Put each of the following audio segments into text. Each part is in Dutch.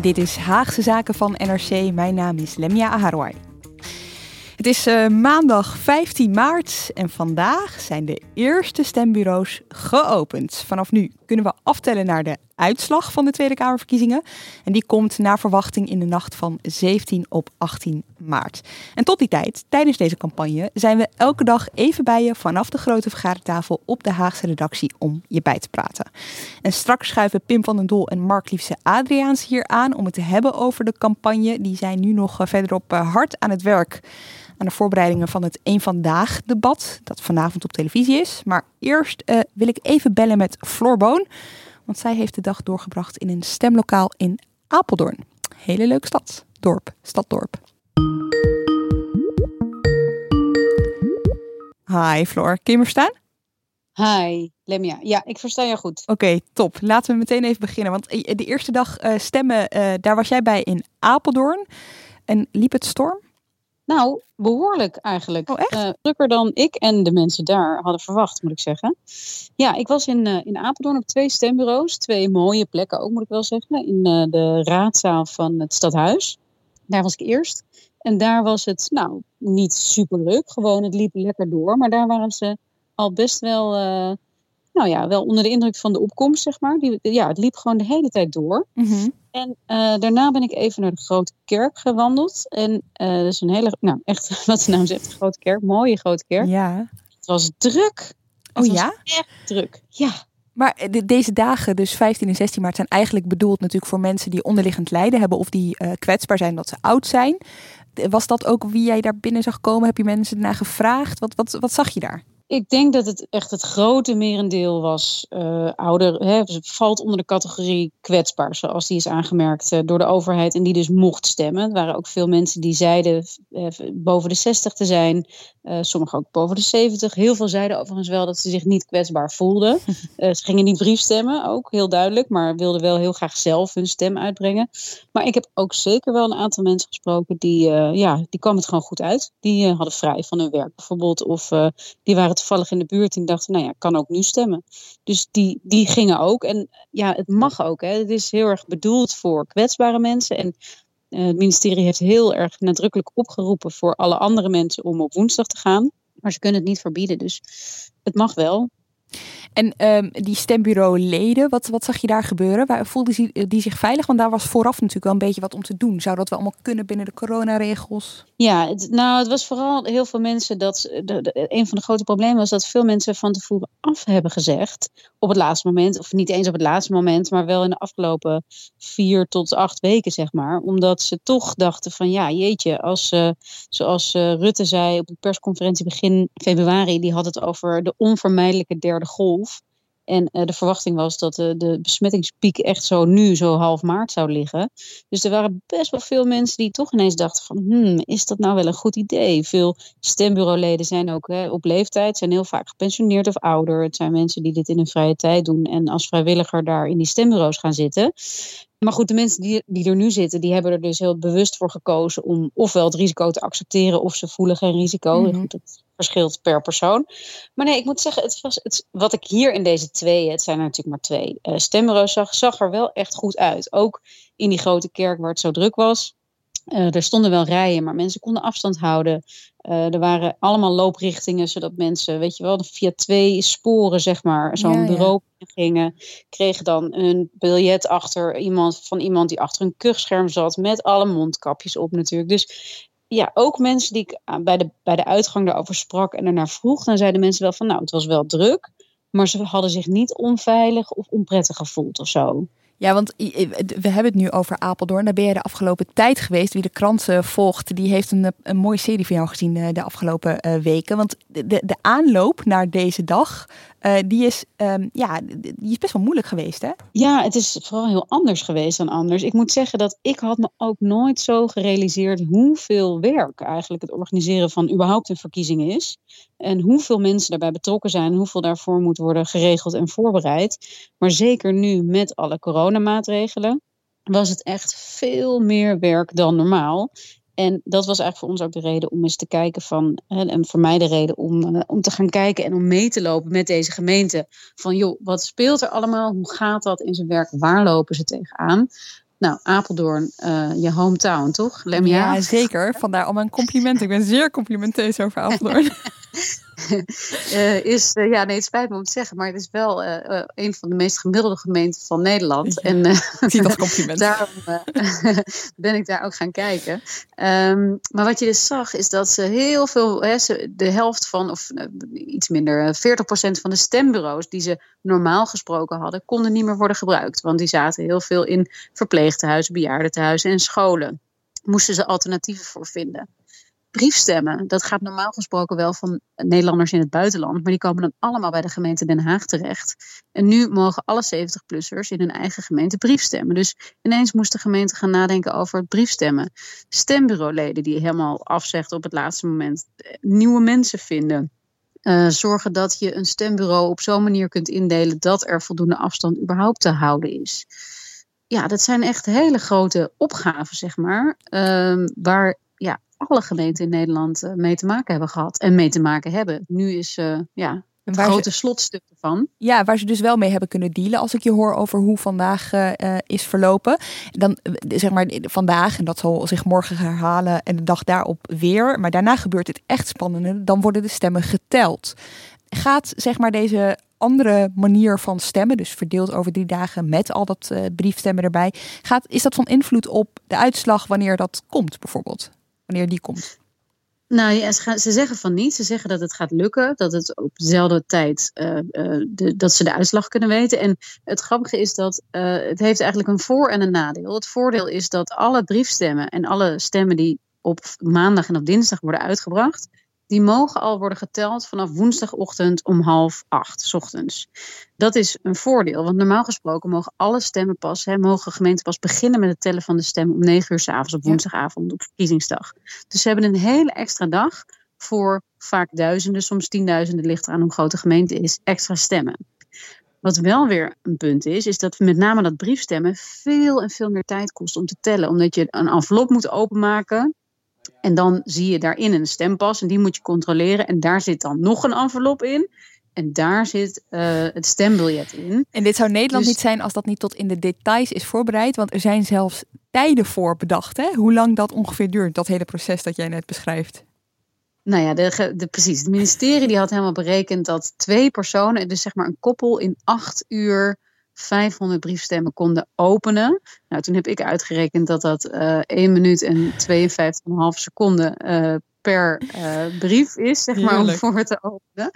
Dit is Haagse Zaken van NRC. Mijn naam is Lemia Aharwai. Het is uh, maandag 15 maart en vandaag zijn de eerste stembureaus geopend. Vanaf nu kunnen we aftellen naar de uitslag van de Tweede Kamerverkiezingen. En die komt naar verwachting in de nacht van 17 op 18 maart. En tot die tijd, tijdens deze campagne, zijn we elke dag even bij je vanaf de grote vergadertafel op de Haagse redactie om je bij te praten. En straks schuiven Pim van den Dol en Mark Liefse Adriaans hier aan om het te hebben over de campagne. Die zijn nu nog verderop eh, hard aan het werk aan de voorbereidingen van het Eén Vandaag debat, dat vanavond op televisie is. Maar eerst uh, wil ik even bellen met Floor Boon, want zij heeft de dag doorgebracht in een stemlokaal in Apeldoorn. Hele leuke stad, dorp, staddorp. Hi Floor, kun je me verstaan? Hi, Lemia. Ja, ik versta je goed. Oké, top. Laten we meteen even beginnen. Want de eerste dag uh, stemmen, uh, daar was jij bij in Apeldoorn. En liep het storm? Nou, behoorlijk eigenlijk. Oh, echt? Uh, drukker dan ik en de mensen daar hadden verwacht, moet ik zeggen. Ja, ik was in, uh, in Apeldoorn op twee stembureaus. Twee mooie plekken ook, moet ik wel zeggen. In uh, de raadzaal van het stadhuis. Daar was ik eerst. En daar was het, nou, niet super leuk. Gewoon, het liep lekker door. Maar daar waren ze al best wel, nou ja, wel onder de indruk van de opkomst, zeg maar. Die, ja, het liep gewoon de hele tijd door. Mm -hmm. En uh, daarna ben ik even naar de Grote Kerk gewandeld. En uh, dat is een hele, nou echt, wat de naam zegt, Grote Kerk. Mooie Grote Kerk. Ja. Het was druk. Oh het ja? Was echt druk, ja. Maar de, deze dagen, dus 15 en 16 maart, zijn eigenlijk bedoeld natuurlijk voor mensen die onderliggend lijden hebben. Of die uh, kwetsbaar zijn omdat ze oud zijn. Was dat ook wie jij daar binnen zag komen? Heb je mensen naar gevraagd? Wat, wat, wat zag je daar? Ik denk dat het echt het grote merendeel was uh, ouder. Hè, valt onder de categorie kwetsbaar, zoals die is aangemerkt uh, door de overheid en die dus mocht stemmen. Er waren ook veel mensen die zeiden uh, boven de 60 te zijn, sommigen ook boven de 70. Heel veel zeiden overigens wel dat ze zich niet kwetsbaar voelden. ze gingen niet briefstemmen, ook heel duidelijk, maar wilden wel heel graag zelf hun stem uitbrengen. Maar ik heb ook zeker wel een aantal mensen gesproken die, ja, die kwam het gewoon goed uit. Die hadden vrij van hun werk bijvoorbeeld, of die waren toevallig in de buurt en dachten, nou ja, kan ook nu stemmen. Dus die, die gingen ook. En ja, het mag ook. Hè. Het is heel erg bedoeld voor kwetsbare mensen. En uh, het ministerie heeft heel erg nadrukkelijk opgeroepen voor alle andere mensen om op woensdag te gaan. Maar ze kunnen het niet verbieden. Dus het mag wel. En um, die stembureauleden, wat, wat zag je daar gebeuren? Waar voelden die, die zich veilig? Want daar was vooraf natuurlijk wel een beetje wat om te doen. Zou dat wel allemaal kunnen binnen de coronaregels? Ja, het, nou, het was vooral heel veel mensen dat. Een van de grote problemen was dat veel mensen van tevoren af hebben gezegd. Op het laatste moment, of niet eens op het laatste moment, maar wel in de afgelopen vier tot acht weken, zeg maar. Omdat ze toch dachten: van ja, jeetje, als, uh, zoals uh, Rutte zei op de persconferentie begin februari, die had het over de onvermijdelijke derde golf. En uh, de verwachting was dat uh, de besmettingspiek echt zo nu, zo half maart zou liggen. Dus er waren best wel veel mensen die toch ineens dachten van, hmm, is dat nou wel een goed idee? Veel stembureauleden zijn ook hè, op leeftijd, zijn heel vaak gepensioneerd of ouder. Het zijn mensen die dit in hun vrije tijd doen en als vrijwilliger daar in die stembureaus gaan zitten. Maar goed, de mensen die, die er nu zitten, die hebben er dus heel bewust voor gekozen om ofwel het risico te accepteren of ze voelen geen risico. Mhm. Mm -hmm. Dat verschilt per persoon. Maar nee, ik moet zeggen, het was, het, wat ik hier in deze twee, het zijn er natuurlijk maar twee, uh, stembureaus zag, zag er wel echt goed uit. Ook in die grote kerk waar het zo druk was. er stonden wel rijen, maar mensen konden afstand houden. er waren allemaal looprichtingen, zodat mensen, weet je wel, via twee sporen, zeg maar, zo'n bureau gingen. Kregen dan een biljet achter iemand van iemand die achter een kuchscherm zat, met alle mondkapjes op natuurlijk. Dus ja, ook mensen die ik bij de, bij de uitgang daarover sprak en ernaar vroeg, dan zeiden mensen wel van, nou, het was wel druk, maar ze hadden zich niet onveilig of onprettig gevoeld of zo. Ja, want we hebben het nu over Apeldoorn. Daar ben je de afgelopen tijd geweest. Wie de kranten volgt, die heeft een, een mooie serie van jou gezien eh, de afgelopen eh, weken. Want de, de aanloop naar deze dag uh, die, is, um, ja, die is best wel moeilijk geweest, hè? Ja, het is vooral heel anders geweest dan anders. Ik moet zeggen dat ik had me ook nooit zo gerealiseerd hoeveel werk eigenlijk het organiseren van überhaupt een verkiezing is. En hoeveel mensen daarbij betrokken zijn, hoeveel daarvoor moet worden geregeld en voorbereid. Maar zeker nu met alle coronamaatregelen was het echt veel meer werk dan normaal. En dat was eigenlijk voor ons ook de reden om eens te kijken van, en voor mij de reden om, eh, om te gaan kijken en om mee te lopen met deze gemeente. Van joh, wat speelt er allemaal? Hoe gaat dat in zijn werk? Waar lopen ze tegenaan? Nou, Apeldoorn, uh, je hometown, toch? Lemja? Ja, zeker. Vandaar al mijn complimenten. Ik ben zeer complimenteus over Apeldoorn. uh, is, uh, ja, nee, het spijt me om te zeggen, maar het is wel uh, een van de meest gemiddelde gemeenten van Nederland. Ja, en dat compliment. daarom ben ik daar ook gaan kijken. Um, maar wat je dus zag, is dat ze heel veel, hè, ze, de helft van, of iets minder, 40% van de stembureaus die ze normaal gesproken hadden, konden niet meer worden gebruikt. Want die zaten heel veel in verpleegtehuizen, bejaardentehuizen en scholen. Moesten ze alternatieven voor vinden briefstemmen, dat gaat normaal gesproken wel van Nederlanders in het buitenland, maar die komen dan allemaal bij de gemeente Den Haag terecht. En nu mogen alle 70-plussers in hun eigen gemeente briefstemmen. Dus ineens moest de gemeente gaan nadenken over het briefstemmen. Stembureauleden die helemaal afzeggen op het laatste moment. Nieuwe mensen vinden. Uh, zorgen dat je een stembureau op zo'n manier kunt indelen dat er voldoende afstand überhaupt te houden is. Ja, dat zijn echt hele grote opgaven, zeg maar. Uh, waar ja, alle gemeenten in Nederland uh, mee te maken hebben gehad en mee te maken hebben. Nu is uh, ja, het grote ze, slotstuk ervan. Ja, waar ze dus wel mee hebben kunnen dealen. Als ik je hoor over hoe vandaag uh, is verlopen. Dan zeg maar vandaag, en dat zal zich morgen herhalen en de dag daarop weer. Maar daarna gebeurt het echt spannende. Dan worden de stemmen geteld. Gaat zeg maar deze andere manier van stemmen, dus verdeeld over drie dagen met al dat briefstemmen erbij. Gaat, is dat van invloed op de uitslag wanneer dat komt bijvoorbeeld? Wanneer die komt? Nou ja, ze, gaan, ze, zeggen van niet. Ze zeggen dat het gaat lukken. Dat het op dezelfde tijd uh, uh, de, dat ze de uitslag kunnen weten. En het grappige is dat uh, het heeft eigenlijk een voor- en een nadeel. Het voordeel is dat alle briefstemmen en alle stemmen die op maandag en op dinsdag worden uitgebracht, die mogen al worden geteld vanaf woensdagochtend om half acht ochtends. Dat is een voordeel, want normaal gesproken mogen alle stemmen pas, hè, mogen gemeenten pas beginnen met het tellen van de stemmen om negen uur s avonds op woensdagavond op verkiezingsdag. Dus ze hebben een hele extra dag voor vaak duizenden, soms tienduizenden, ligt eraan hoe groot de gemeente is, extra stemmen. Wat wel weer een punt is, is dat met name dat briefstemmen veel en veel meer tijd kost om te tellen. Omdat je een envelop moet openmaken en dan zie je daarin een stempas en die moet je controleren. En daar zit dan nog een envelop in. En daar zit uh, het stembiljet in. En dit zou Nederland dus... niet zijn als dat niet tot in de details is voorbereid. Want er zijn zelfs tijden voor bedacht. Hè? Hoe lang dat ongeveer duurt, dat hele proces dat jij net beschrijft. Nou ja, de, de, precies. Het ministerie die had helemaal berekend dat twee personen, dus zeg maar een koppel, in acht uur 500 briefstemmen konden openen. Nou, toen heb ik uitgerekend dat dat uh, eh, 1 minuut en 52,5 seconden uh, per uh, brief is, zeg maar, Heerlijk. om voor te openen.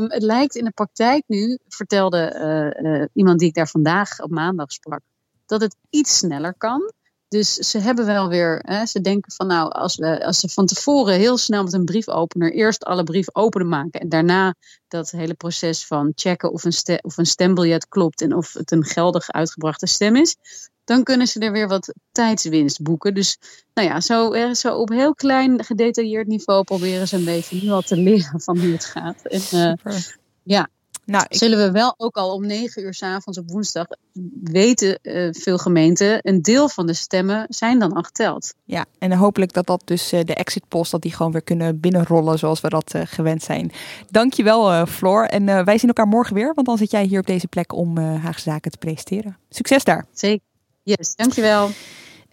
Um, het lijkt in de praktijk nu, vertelde iemand die ik daar vandaag op maandag sprak, dat het iets sneller kan. Dus ze hebben wel weer, hè, ze denken van nou, als, we, als ze van tevoren heel snel met een briefopener eerst alle brieven openen maken en daarna dat hele proces van checken of een, of een stembiljet klopt en of het een geldig uitgebrachte stem is, dan kunnen ze er weer wat tijdswinst boeken. Dus nou ja, zo, zo op heel klein gedetailleerd niveau proberen ze een beetje nu al te leren van hoe het gaat. En, uh, ja, nou, ik... Zullen we wel ook al om negen uur s avonds op woensdag weten uh, veel gemeenten, een deel van de stemmen zijn dan al geteld. Ja, en hopelijk dat dat dus uh, de exit post, dat die gewoon weer kunnen binnenrollen zoals we dat uh, gewend zijn. Dankjewel Floor en wij zien elkaar morgen weer, want dan zit jij hier op deze plek om Haagse Zaken te presenteren. Succes daar. Zeker. Yes, dankjewel.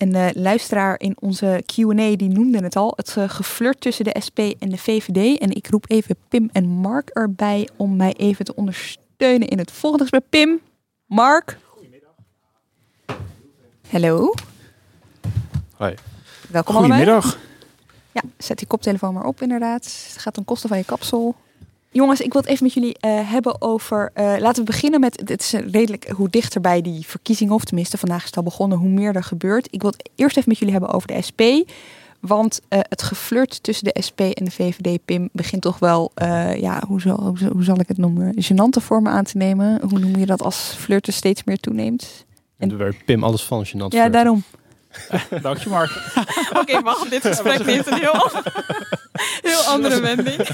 Een uh, luisteraar in onze Q&A die noemde het al. Het uh, geflirt tussen de SP en de VVD. En ik roep even Pim en Mark erbij om mij even te ondersteunen in het volgende gesprek. Pim, Mark. Goedemiddag. Hallo. Hoi. Welkom Goedemiddag. allebei. Ja, zet die koptelefoon maar op inderdaad. Het gaat ten koste van je kapsel. Jongens, ik wil het even met jullie uh, hebben over. Uh, laten we beginnen met. Het is redelijk hoe dichter bij die verkiezingen, of tenminste vandaag is het al begonnen, hoe meer er gebeurt. Ik wil het eerst even met jullie hebben over de SP. Want uh, het geflirt tussen de SP en de VVD, Pim, begint toch wel, ja, hoe zal, hoe, hoe zal ik het noemen, gênante vormen aan te nemen. Hoe noem je dat als flirten steeds meer toeneemt? En waar Pim alles van gênant. Ja, flirten. daarom. Dank je, Mark. Oké, okay, wacht, dit gesprek neemt een heel, heel andere wending.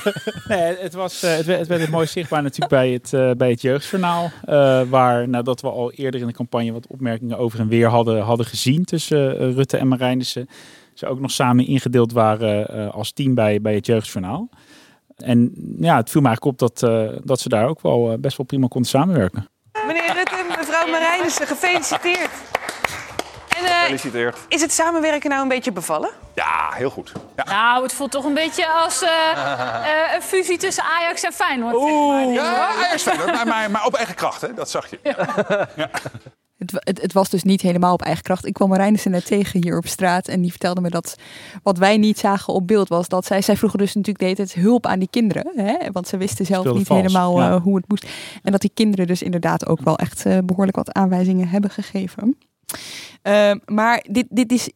Nee, het, was, uh, het, werd, het mooi zichtbaar natuurlijk bij het, uh, bij het Jeugdjournaal. Uh, waar nadat we al eerder in de campagne wat opmerkingen over en weer hadden, hadden gezien tussen Rutte en Marijnissen. Ze ook nog samen ingedeeld waren als team bij, bij het Jeugdjournaal. En ja, het viel me eigenlijk op dat, dat ze daar ook wel best wel prima konden samenwerken. Meneer Rutte, mevrouw Marijnissen, gefeliciteerd. En, uh, Gefeliciteerd. Is het samenwerken nou een beetje bevallen? Ja, heel goed. Ja. Nou, het voelt toch een beetje als uh, uh, een fusie tussen Ajax en Feyenoord. Oeh, zeg maar. ja, Ajax Feyenoord, maar, maar, maar, op eigen kracht, hè? dat zag je. Ja. ja. Het, het, het, was dus niet helemaal op eigen kracht. Ik kwam Marijnissen net tegen hier op straat en die vertelde me dat wat wij niet zagen op beeld was dat zij, zij vroegen dus natuurlijk deed het hulp aan die kinderen. Hè? Want ze wisten zelf niet vals. helemaal ja. hoe het moest. En dat die kinderen dus inderdaad ook wel echt behoorlijk wat aanwijzingen hebben gegeven. Uh, maar dit, dit is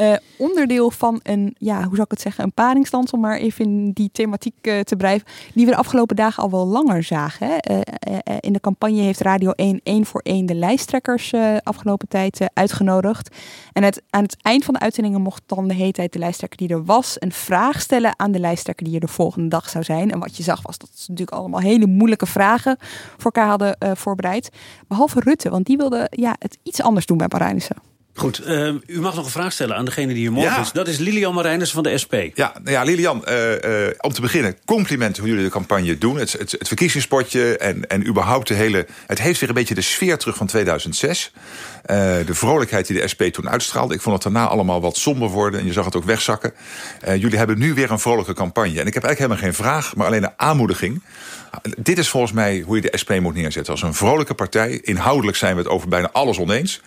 uh, onderdeel van een, ja, hoe zou ik het zeggen, een paringsstand, om maar even in die thematiek uh, te blijven, die we de afgelopen dagen al wel langer zagen. Hè? Uh, in de campagne heeft Radio 1 één voor één de lijsttrekkers afgelopen tijd uitgenodigd. En het, aan het eind van de uitzendingen mocht dan de hele tijd de lijsttrekker die er was een vraag stellen aan de lijsttrekker die er de volgende dag zou zijn. En wat je zag was dat ze natuurlijk allemaal hele moeilijke vragen voor elkaar hadden voorbereid. Behalve Rutte, want die wilde ja, het iets anders doen bij Marijnissen. Goed, uh, u mag nog een vraag stellen aan degene die hier morgen ja. is. Dat is Lilian Marijners van de SP. Ja, nou ja Lilian, uh, uh, om te beginnen, complimenten hoe jullie de campagne doen. Het, het, het verkiezingspotje en, en überhaupt de hele... Het heeft weer een beetje de sfeer terug van 2006. de vrolijkheid die de SP toen uitstraalde. Ik vond het daarna allemaal wat somber worden en je zag het ook wegzakken. jullie hebben nu weer een vrolijke campagne. En ik heb eigenlijk helemaal geen vraag, maar alleen een aanmoediging. Dit is volgens mij hoe je de SP moet neerzetten. Als een vrolijke partij. Inhoudelijk zijn we het over bijna alles oneens.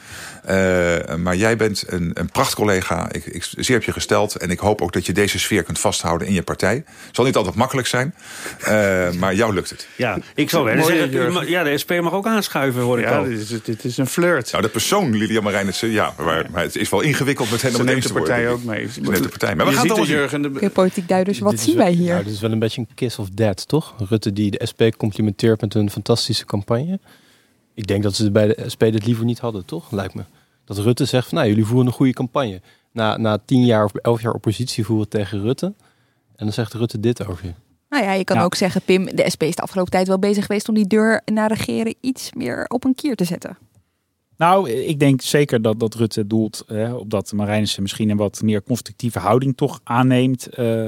Uh, maar jij bent een, een prachtcollega. Ik, ik zeer heb je gesteld. En ik hoop ook dat je deze sfeer kunt vasthouden in je partij. Het zal niet altijd makkelijk zijn. Uh, maar jou lukt het. Ja, ik zou wel zeggen. Ja, de SP mag ook aanschuiven, hoor ik ja, al. Dit is, dit is een flirt. Nou, de persoon, Lilian Marijnissen, ja. Maar, maar het is wel ingewikkeld met hen om neemt de partij ook mee. Ze neemt de partij. Maar we gaan allemaal Jurgen, de... okay, politiek duiders, wat zien wij hier? Nou, dit is wel een beetje een kiss of death, toch? Rutte die de SP complimenteert met een fantastische campagne. Ik denk dat ze bij de SP dit liever niet hadden, toch? Lijkt me. Dat Rutte zegt van, nou, jullie voeren een goede campagne. Na, na tien jaar of elf jaar oppositie voeren tegen Rutte. En dan zegt Rutte dit over je. Nou ja, je kan ja. ook zeggen, Pim, de SP is de afgelopen tijd wel bezig geweest om die deur naar regeren iets meer op een kier te zetten. Nou, ik denk zeker dat, dat Rutte doelt hè, op dat Marijnissen misschien een wat meer constructieve houding toch aanneemt. Uh,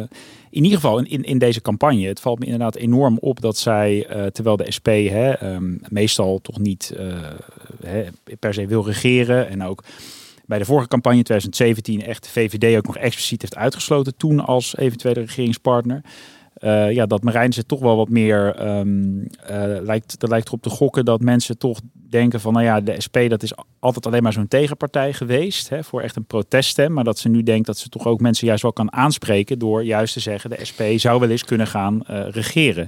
in ieder geval in, in deze campagne. Het valt me inderdaad enorm op dat zij, uh, terwijl de SP hè, um, meestal toch niet uh, hè, per se wil regeren en ook bij de vorige campagne 2017 echt de VVD ook nog expliciet heeft uitgesloten toen als eventuele regeringspartner. Uh, ja, dat Marijnissen toch wel wat meer um, lijkt, er lijkt erop te gokken dat mensen toch denken van, nou ja, de SP dat is altijd alleen maar zo'n tegenpartij geweest hè, voor echt een proteststem, maar dat ze nu denkt dat ze toch ook mensen juist wel kan aanspreken door juist te zeggen de SP zou wel eens kunnen gaan uh, regeren.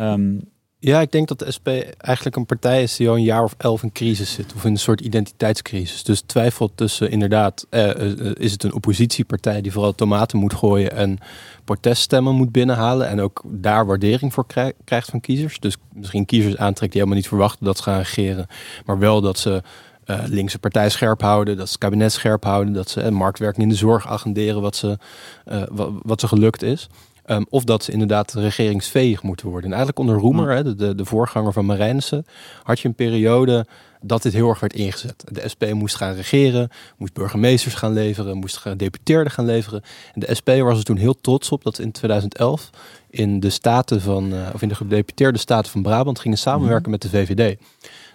Um, ja, ik denk dat de SP eigenlijk een partij is die al een jaar of elf in crisis zit. Of in een soort identiteitscrisis. Dus twijfelt tussen inderdaad, eh, is het een oppositiepartij die vooral tomaten moet gooien en proteststemmen moet binnenhalen. En ook daar waardering voor krij krijgt van kiezers. Dus misschien kiezers aantrekt die helemaal niet verwachten dat ze gaan regeren. Maar wel dat ze uh, linkse partij scherp houden, dat ze het kabinet scherp houden. Dat ze uh, marktwerking in de zorg agenderen wat ze, wat, wat ze gelukt is. Um, of dat ze inderdaad regeringsveeg moeten worden. En eigenlijk onder Roemer, ja. hè, de, de voorganger van Marijnissen, had je een periode dat dit heel erg werd ingezet. De SP moest gaan regeren, moest burgemeesters gaan leveren, moest gedeputeerden gaan leveren. En de SP was er toen heel trots op dat in 2011 in de staten van, uh, of in de gedeputeerde staten van Brabant gingen samenwerken mm. met de VVD.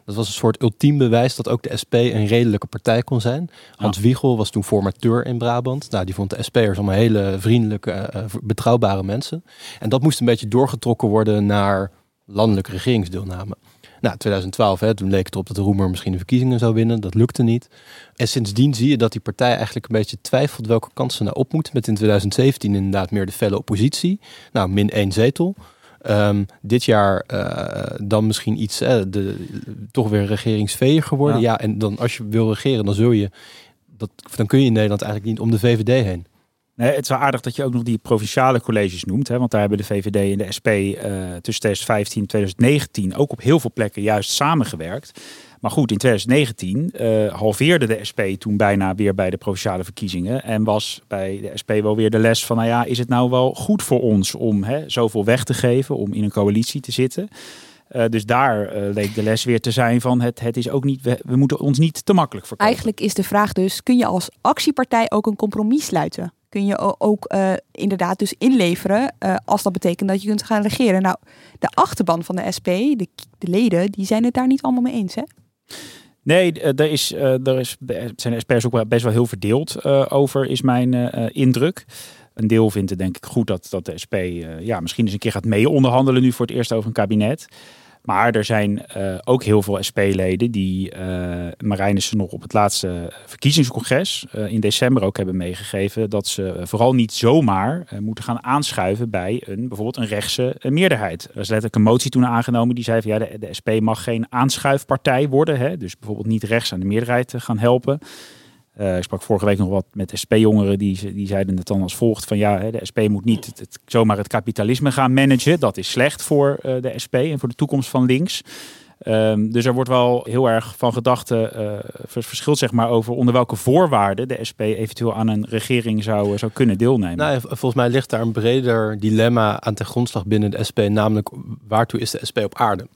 Dat was een soort ultiem bewijs dat ook de SP een redelijke partij kon zijn. Hans Wiegel was toen formateur in Brabant. Nou, die vond de SP'ers allemaal hele vriendelijke, eh, betrouwbare mensen. En dat moest een beetje doorgetrokken worden naar landelijke regeringsdeelname. Nou, 2012, hè, toen leek het erop dat de Roemer misschien de verkiezingen zou winnen. Dat lukte niet. En sindsdien zie je dat die partij eigenlijk een beetje twijfelt welke kansen nou op moet. Met in 2017 inderdaad meer de felle oppositie. Nou, min één zetel. Ehm, dit jaar uh, dan misschien iets, de, toch weer regeringsveer geworden. Ja. en dan als je wil regeren, dan zul je, dat, dan kun je in Nederland eigenlijk niet om de VVD heen. Nee, het is wel aardig dat je ook nog die provinciale colleges noemt. Hè, want daar hebben de VVD en de SP uh, tussen 2015 en 2019 ook op heel veel plekken juist samengewerkt. Maar goed, in 2019 uh, halveerde de SP toen bijna weer bij de provinciale verkiezingen. En was bij de SP wel weer de les van, nou ja, is het nou wel goed voor ons om hè, zoveel weg te geven, om in een coalitie te zitten? Uh, dus daar uh, leek de les weer te zijn van het, het is ook niet, we, moeten ons niet te makkelijk verkopen. Eigenlijk is de vraag dus, kun je als actiepartij ook een compromis sluiten? Kun je ook inderdaad dus inleveren als dat betekent dat je kunt gaan regeren? Nou, de achterban van de SP, de, de leden, die zijn het daar niet allemaal mee eens hè? Nee, er, is, er is, zijn experts ook best wel heel verdeeld over, is mijn indruk. Een deel vindt het denk ik goed dat, dat de SP ja, misschien eens een keer gaat mee onderhandelen nu voor het eerst over een kabinet. Maar er zijn uh, ook heel veel SP-leden die uh, Marijnissen nog op het laatste verkiezingscongres uh, in december ook hebben meegegeven dat ze vooral niet zomaar moeten gaan aanschuiven bij een bijvoorbeeld een rechtse meerderheid. Er is letterlijk een motie toen aangenomen die zei van ja, de, de SP mag geen aanschuifpartij worden. Hè? Dus bijvoorbeeld niet rechts aan de meerderheid gaan helpen. Uh, ik sprak vorige week nog wat met SP-jongeren die, die zeiden het dan als volgt: van ja, de SP moet niet zomaar het kapitalisme gaan managen. Dat is slecht voor uh, de SP en voor de toekomst van links. Um, dus er wordt wel heel erg van gedachten uh, verschilt zeg maar over onder welke voorwaarden de SP eventueel aan een regering zou, zou kunnen deelnemen. Nou, volgens mij ligt daar een breder dilemma aan ten grondslag binnen de SP, namelijk waartoe is de SP op aarde?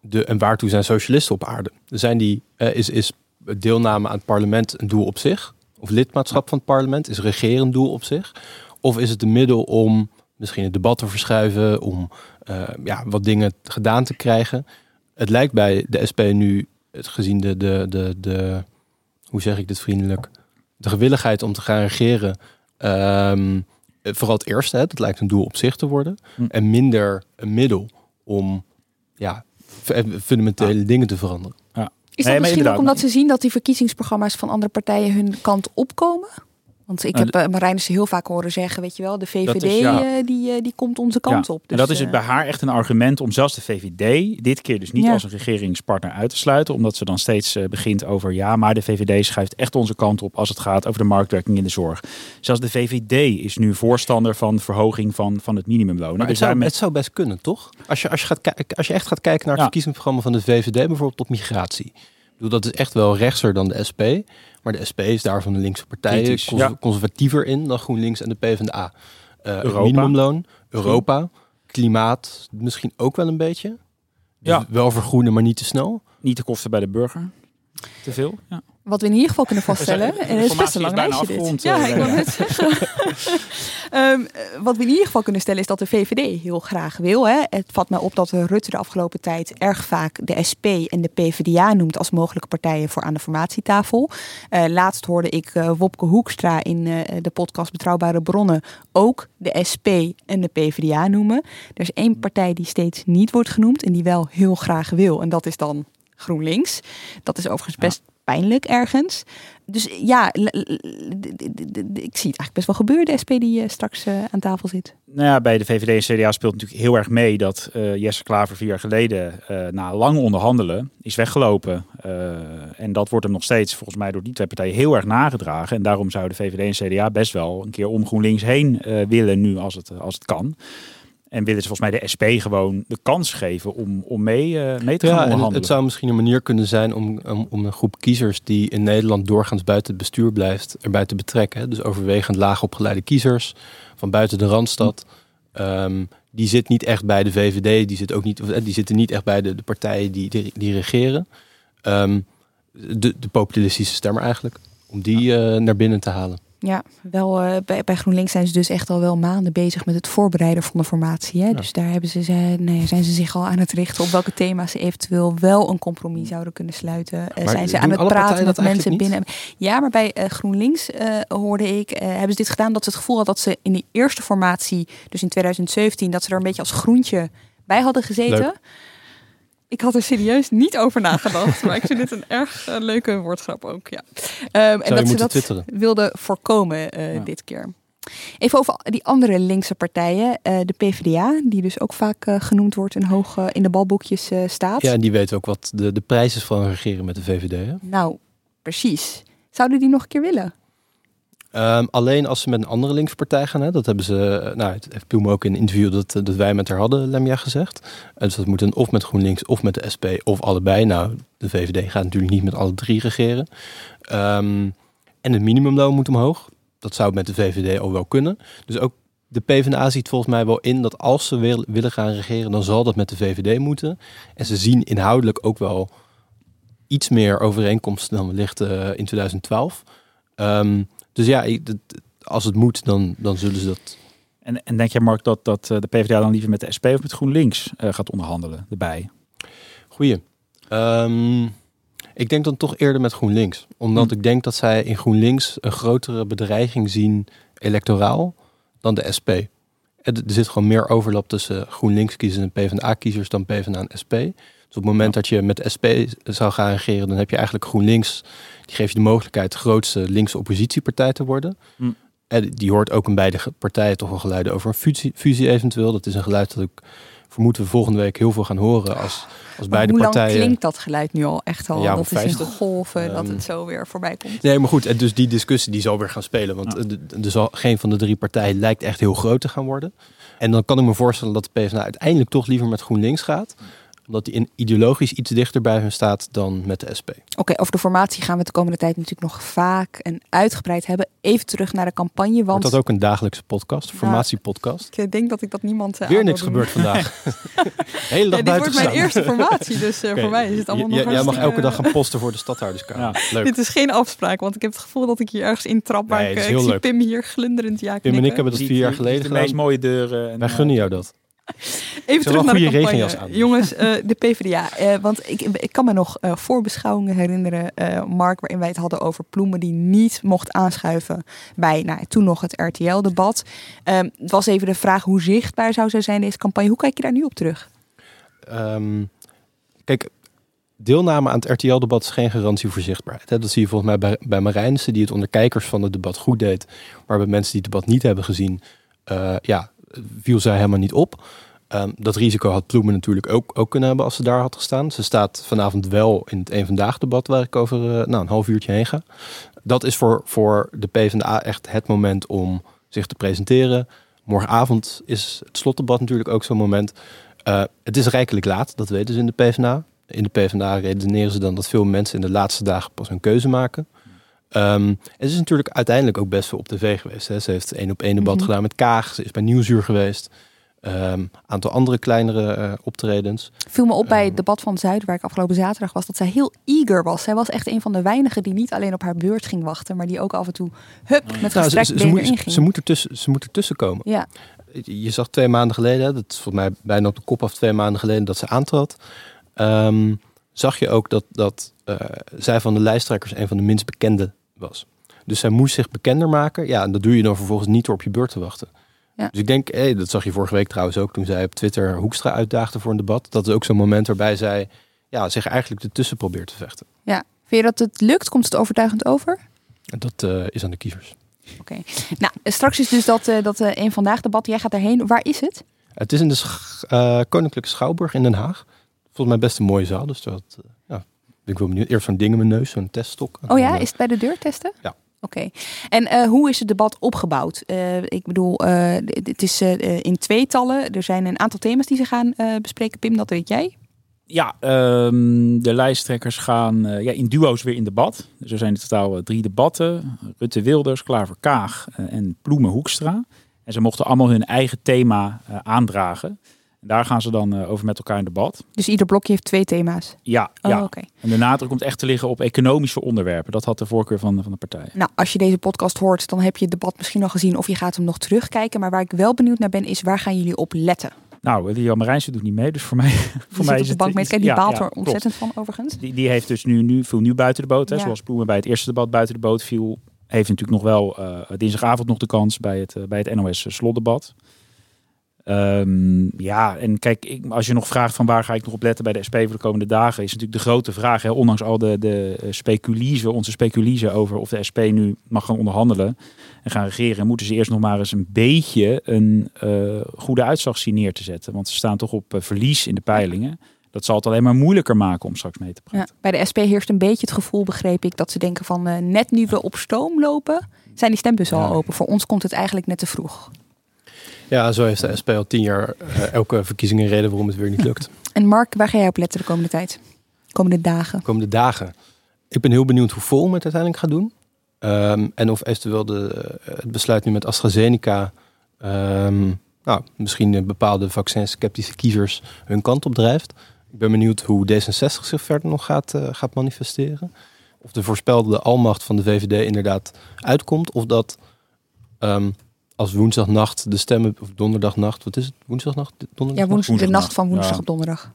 De, en waartoe zijn socialisten op aarde? Zijn die, is, is deelname aan het parlement een doel op zich? Of lidmaatschap van het parlement is regeren een doel op zich? Of is het een middel om misschien het debat te verschuiven, om uh, ja, wat dingen gedaan te krijgen? Het lijkt bij de SP nu, het gezien de, de, de, de, hoe zeg ik dit vriendelijk, de gewilligheid om te gaan regeren, um, vooral het eerste, hè, dat lijkt een doel op zich te worden, hm. en minder een middel om ja, fundamentele dingen te veranderen. Is dat misschien ook omdat ze zien dat die verkiezingsprogramma's van andere partijen hun kant opkomen? Want ik heb uh, Marijnissen heel vaak horen zeggen, weet je wel, de VVD is, ja. uh, die, uh, die komt onze kant op. Dus, en dat is het bij haar echt een argument om zelfs de VVD dit keer dus niet ja. als een regeringspartner uit te sluiten. Omdat ze dan steeds begint over, ja, maar de VVD schuift echt onze kant op als het gaat over de marktwerking in de zorg. Zelfs de VVD is nu voorstander van verhoging van, van het minimumloon. Maar het, zou, het zou best kunnen, toch? Als je, als je, gaat als je echt gaat kijken naar het verkiezingsprogramma van de VVD, bijvoorbeeld op migratie. Ik bedoel, dat is echt wel rechtser dan de SP. Maar de SP is daar van de linkse partijen Kritisch, cons ja. conservatiever in dan GroenLinks en de PvdA. Uh, Europa. Minimumloon, Europa, klimaat misschien ook wel een beetje. Dus ja. Wel vergroenen, maar niet te snel. Niet de kosten bij de burger. Te veel, ja. Wat we in ieder geval kunnen vaststellen, en het is best een lang lijstje dit. Ja, ik wil het zeggen. um, wat we in ieder geval kunnen stellen is dat de VVD heel graag wil. Hè. Het valt mij op dat Rutte de afgelopen tijd erg vaak de SP en de PvdA noemt als mogelijke partijen voor aan de formatietafel. Uh, laatst hoorde ik uh, Wopke Hoekstra in uh, de podcast Betrouwbare Bronnen ook de SP en de PvdA noemen. Er is één partij die steeds niet wordt genoemd en die wel heel graag wil. En dat is dan GroenLinks. Dat is overigens best ja pijnlijk ergens. Dus ja, ik zie het eigenlijk best wel gebeuren, de SP die uh, straks uh, aan tafel zit. Nou ja, bij de VVD en CDA speelt natuurlijk heel erg mee dat uh, Jesse Klaver vier jaar geleden na lang onderhandelen is weggelopen. en dat wordt hem nog steeds volgens mij door die twee partijen heel erg nagedragen. En daarom zouden VVD en CDA best wel een keer om GroenLinks heen willen nu als het, als het kan. En willen ze volgens mij de SP gewoon de kans geven om, om mee, uh, mee te gaan ja, onderhandelen. Het zou misschien een manier kunnen zijn om, om, om, een groep kiezers die in Nederland doorgaans buiten het bestuur blijft, erbij te betrekken. Dus overwegend laag opgeleide kiezers van buiten de Randstad. Um, die zit niet echt bij de VVD, die, zit ook niet, die zitten niet echt bij de, de partijen die, die, die regeren. Um, de, de populistische stemmer eigenlijk. Om die uh, naar binnen te halen. Ja, wel, uh, bij, bij GroenLinks zijn ze dus echt al wel maanden bezig met het voorbereiden van de formatie. Hè? Dus daar hebben ze, ze, nee, zijn ze zich al aan het richten op welke thema's ze eventueel wel een compromis zouden kunnen sluiten. Uh, zijn ze aan het praten met mensen binnen. Ja, maar bij uh, GroenLinks hoorde ik, hebben ze dit gedaan dat ze het gevoel hadden dat ze in die eerste formatie, dus in 2017, dat ze er een beetje als groentje bij hadden gezeten. Leuk. Ik had er serieus niet over nagedacht, maar ik vind dit een erg uh, leuke woordgrap ook. Ja. Um, en dat ze dat twitteren. wilden voorkomen uh, dit keer. Even over die andere linkse partijen. Uh, de PvdA, die dus ook vaak genoemd wordt en hoog in de balboekjes staat. Ja, en die weten ook wat de, de prijs is van regeren met de VVD. Hè? Nou, precies. Zouden die nog een keer willen? Um, alleen als ze met een andere linkspartij gaan, hè, dat hebben ze, eh, nou, het heeft Ploem ook in een interview dat, eh, dat wij met haar hadden, Lemja gezegd. dus dat moet dan of met GroenLinks of met de SP of allebei. Nou, de VVD gaat natuurlijk niet met alle drie regeren. Um, en het minimumloon moet omhoog. Dat zou met de VVD al wel kunnen. Dus ook de PvdA ziet volgens mij wel in dat als ze wil, willen gaan regeren, dan zal dat met de VVD moeten. En ze zien inhoudelijk ook wel iets meer overeenkomsten dan wellicht uh, in 2012. Um, dus ja, als het moet, dan, dan zullen ze dat. En, en denk jij, Mark, dat, dat eh, de PvdA dan liever met de SP of met GroenLinks uh, gaat onderhandelen erbij? Goeie. Um, ik denk dan toch eerder met GroenLinks. Omdat hm. ik denk dat zij in GroenLinks een grotere bedreiging zien electoraal dan de SP. Er zit gewoon meer overlap tussen GroenLinks-kiezers en PvdA-kiezers dan PvdA en SP. Dus op het moment dat je met SP zou gaan regeren, dan heb je eigenlijk GroenLinks die geeft je de mogelijkheid de grootste linkse oppositiepartij te worden. Hm. En die hoort ook in beide partijen toch wel geluiden over een fusie, fusie eventueel. Dat is een geluid dat ik vermoed we volgende week heel veel gaan horen als, als beide hoe partijen. Hoe lang klinkt dat geluid nu al echt al? Ja, dat is in golven dat het zo weer voorbij komt. Nee, maar goed. En dus die discussie die zal weer gaan spelen. Want er zal geen van de drie partijen lijkt echt heel groot te gaan worden. En dan kan ik me voorstellen dat de PvdA uiteindelijk toch liever met GroenLinks gaat omdat die in ideologisch iets dichter bij hun staat dan met de SP. Oké, over de formatie gaan we de komende tijd natuurlijk nog vaak en uitgebreid hebben. Even terug naar de campagne. Want... Wordt dat ook een dagelijkse podcast, nou, formatiepodcast? ik denk dat ik dat niemand uh, Weer niks gebeurd vandaag. Hele dag Dit wordt mijn eerste formatie, dus uh, voor mij is het allemaal nog Jij mag elke dag gaan posten voor de stadhouderskamer. Ja. Dit is geen afspraak, want ik heb het gevoel dat ik hier ergens intrap. Maar nee, ik, ik zie Pim hier glunderend ja Pim en ik hebben dat vier jaar geleden gedaan. De meest mooie deuren. En, Wij gunnen jou dat. Even terug naar de campagne. Aan. Jongens, uh, de PvdA. Uh, want ik, ik kan me nog uh, voorbeschouwingen herinneren, Mark, waarin wij het hadden over Ploemen die niet mocht aanschuiven bij nou, toen nog het RTL-debat. Ehm, het was even de vraag hoe zichtbaar zou zij zijn deze campagne. Hoe kijk je daar nu op terug? Um, kijk, deelname aan het RTL-debat is geen garantie voor zichtbaarheid. Dat zie je volgens mij bij, bij Marijnissen, die het onder kijkers van het debat goed deed. Maar bij mensen die het debat niet hebben gezien, ja, viel zij helemaal niet op. Um, dat risico had Ploemen natuurlijk ook, ook kunnen hebben als ze daar had gestaan. Ze staat vanavond wel in het een vandaag debat waar ik over uh, nou, een half uurtje heen ga. Dat is voor, voor de PvdA echt het moment om zich te presenteren. Morgenavond is het slotdebat natuurlijk ook zo'n moment. Uh, het is rijkelijk laat, dat weten ze in de PvdA. In de PvdA redeneren ze dan dat veel mensen in de laatste dagen pas een keuze maken. Um, het is natuurlijk uiteindelijk ook best veel op tv geweest. Hè. Ze heeft één op één debat mm gedaan met Kaag. Ze is bij Nieuwsuur geweest. Een um, aantal andere kleinere uh, optredens. Viel me op bij het ehm, debat van Zuid, waar ik afgelopen zaterdag was, dat zij heel eager was. Zij was echt een van de weinigen die niet alleen op haar beurt ging wachten, maar die ook af en toe hup met nou, ze, ze, ze, moet, ze, moet ertussen, ze moet ertussen komen. Ja. Je zag twee maanden geleden, dat is volgens mij bijna op de kop af twee maanden geleden dat ze aantrad. Um, zag je ook dat, dat uh, zij van de lijsttrekkers een van de minst bekende was. Dus zij moest zich bekender maken. Ja, en dat doe je dan vervolgens niet door op je beurt te wachten. Ja. Dus ik denk, hey, dat zag je vorige week trouwens ook toen zij op Twitter Hoekstra uitdaagde voor een debat. Dat is ook zo'n moment waarbij zij ja, zich eigenlijk ertussen probeert te vechten. Ja, vind je dat het lukt? Komt het overtuigend over? Dat uh, is aan de kiezers. Oké. Nou, straks is dus dat, uh, dat uh, een vandaag debat. Jij gaat daarheen. Waar is het? Het is in de Koninklijke Schouwburg in Den Haag. Volgens mij best een mooie zaal. Dus dat, ik wel benieuwd. Eerst zo'n ding in mijn neus, zo'n teststok. Oh ja, is het bij de deur testen? Ja. Oké. En uh, hoe is het debat opgebouwd? Uh, ik bedoel, uh, het is in tweetallen. Er zijn een aantal thema's die ze gaan bespreken. Pim, dat weet jij? Ja, um, de lijsttrekkers gaan ja, in duo's weer in debat. Dus er zijn in totaal drie debatten. Rutte Wilders, Klaver Kaag en Ploemen Hoekstra. En ze mochten allemaal hun eigen thema aandragen. Daar gaan ze dan uh, over met elkaar in debat. Dus ieder blokje heeft twee thema's? Ja, oh, ja. Okay. en de nadruk komt echt te liggen op economische onderwerpen. Dat had de voorkeur van, van de partij. Nou, als je deze podcast hoort, dan heb je het debat misschien al gezien of je gaat hem nog terugkijken. Maar waar ik wel benieuwd naar ben, is waar gaan jullie op letten? Nou, die Jan Marijnse doet niet mee, dus voor mij, voor mij is het... Bank met, die ja, baalt er ontzettend van, overigens. Die, die heeft dus nu, nu viel nu buiten de boot. Hè, Zoals Ploemen bij het eerste debat buiten de boot viel. Heeft natuurlijk nog wel uh, dinsdagavond nog de kans bij het, uh, bij het NOS slotdebat. Um, ja, en kijk, ik, als je nog vraagt van waar ga ik nog op letten bij de SP voor de komende dagen, is natuurlijk de grote vraag, hè, ondanks al de, de speculiezen, onze speculiezen over of de SP nu mag gaan onderhandelen en gaan regeren, moeten ze eerst nog maar eens een beetje een uh, goede uitslag zien neer te zetten. Want ze staan toch op uh, verlies in de peilingen. Dat zal het alleen maar moeilijker maken om straks mee te praten. Ja, bij de SP heerst een beetje het gevoel, begreep ik, dat ze denken van uh, net nu we op stoom lopen, zijn die stembussen al open. Voor ons komt het eigenlijk net te vroeg. Ja, zo heeft de SP al tien jaar uh, elke verkiezing een reden waarom het weer niet lukt. En Mark, waar ga jij op letten de komende tijd? Komende dagen? Komende dagen. Ik ben heel benieuwd hoe vol het uiteindelijk gaat doen. Um, en of eventueel de, het besluit nu met AstraZeneca... Um, nou, misschien bepaalde vaccin-sceptische kiezers hun kant op drijft. Ik ben benieuwd hoe D66 zich verder nog gaat, uh, gaat manifesteren. Of de voorspelde almacht van de VVD inderdaad uitkomt. Of dat um, als woensdagnacht de stemmen, of donderdagnacht, wat is het? Woensdagnacht? Donderdag? Ja, woensdag, de nacht van woensdag ja. op donderdag.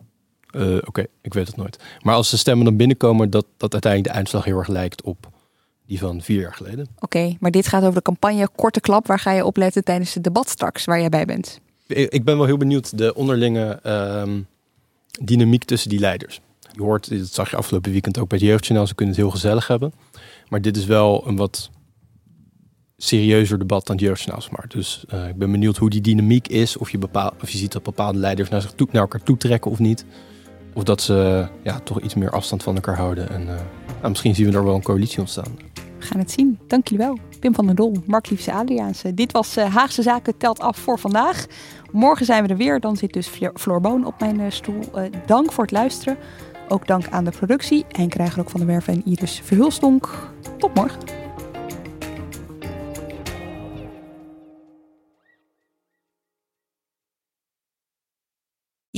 Uh, Oké, okay, ik weet het nooit. Maar als de stemmen dan binnenkomen, dat, dat uiteindelijk de uitslag heel erg lijkt op die van vier jaar geleden. Oké, okay, maar dit gaat over de campagne Korte Klap. Waar ga je op letten tijdens het debat straks, waar jij bij bent? Ik ben wel heel benieuwd de onderlinge um, dynamiek tussen die leiders. Je hoort, dat zag je afgelopen weekend ook bij het Jeugdjournaal, ze kunnen het heel gezellig hebben. Maar dit is wel een wat serieuzer debat dan het. Maar. Dus uh, ik ben benieuwd hoe die dynamiek is. Of je, bepaal, of je ziet dat bepaalde leiders naar, zich toe, naar elkaar toe trekken of niet. Of dat ze ja, toch iets meer afstand van elkaar houden. En uh, nou, misschien zien we er wel een coalitie ontstaan. We gaan het zien. Dank jullie wel. Pim van der Dol, Mark Liefse Adriaanse. Dit was uh, Haagse Zaken telt af voor vandaag. Morgen zijn we er weer. Dan zit dus Floor Boon op mijn stoel. Dank voor het luisteren. Ook dank aan de productie. En krijgen ook van de Werven en Iris Verhulstonk. Tot morgen.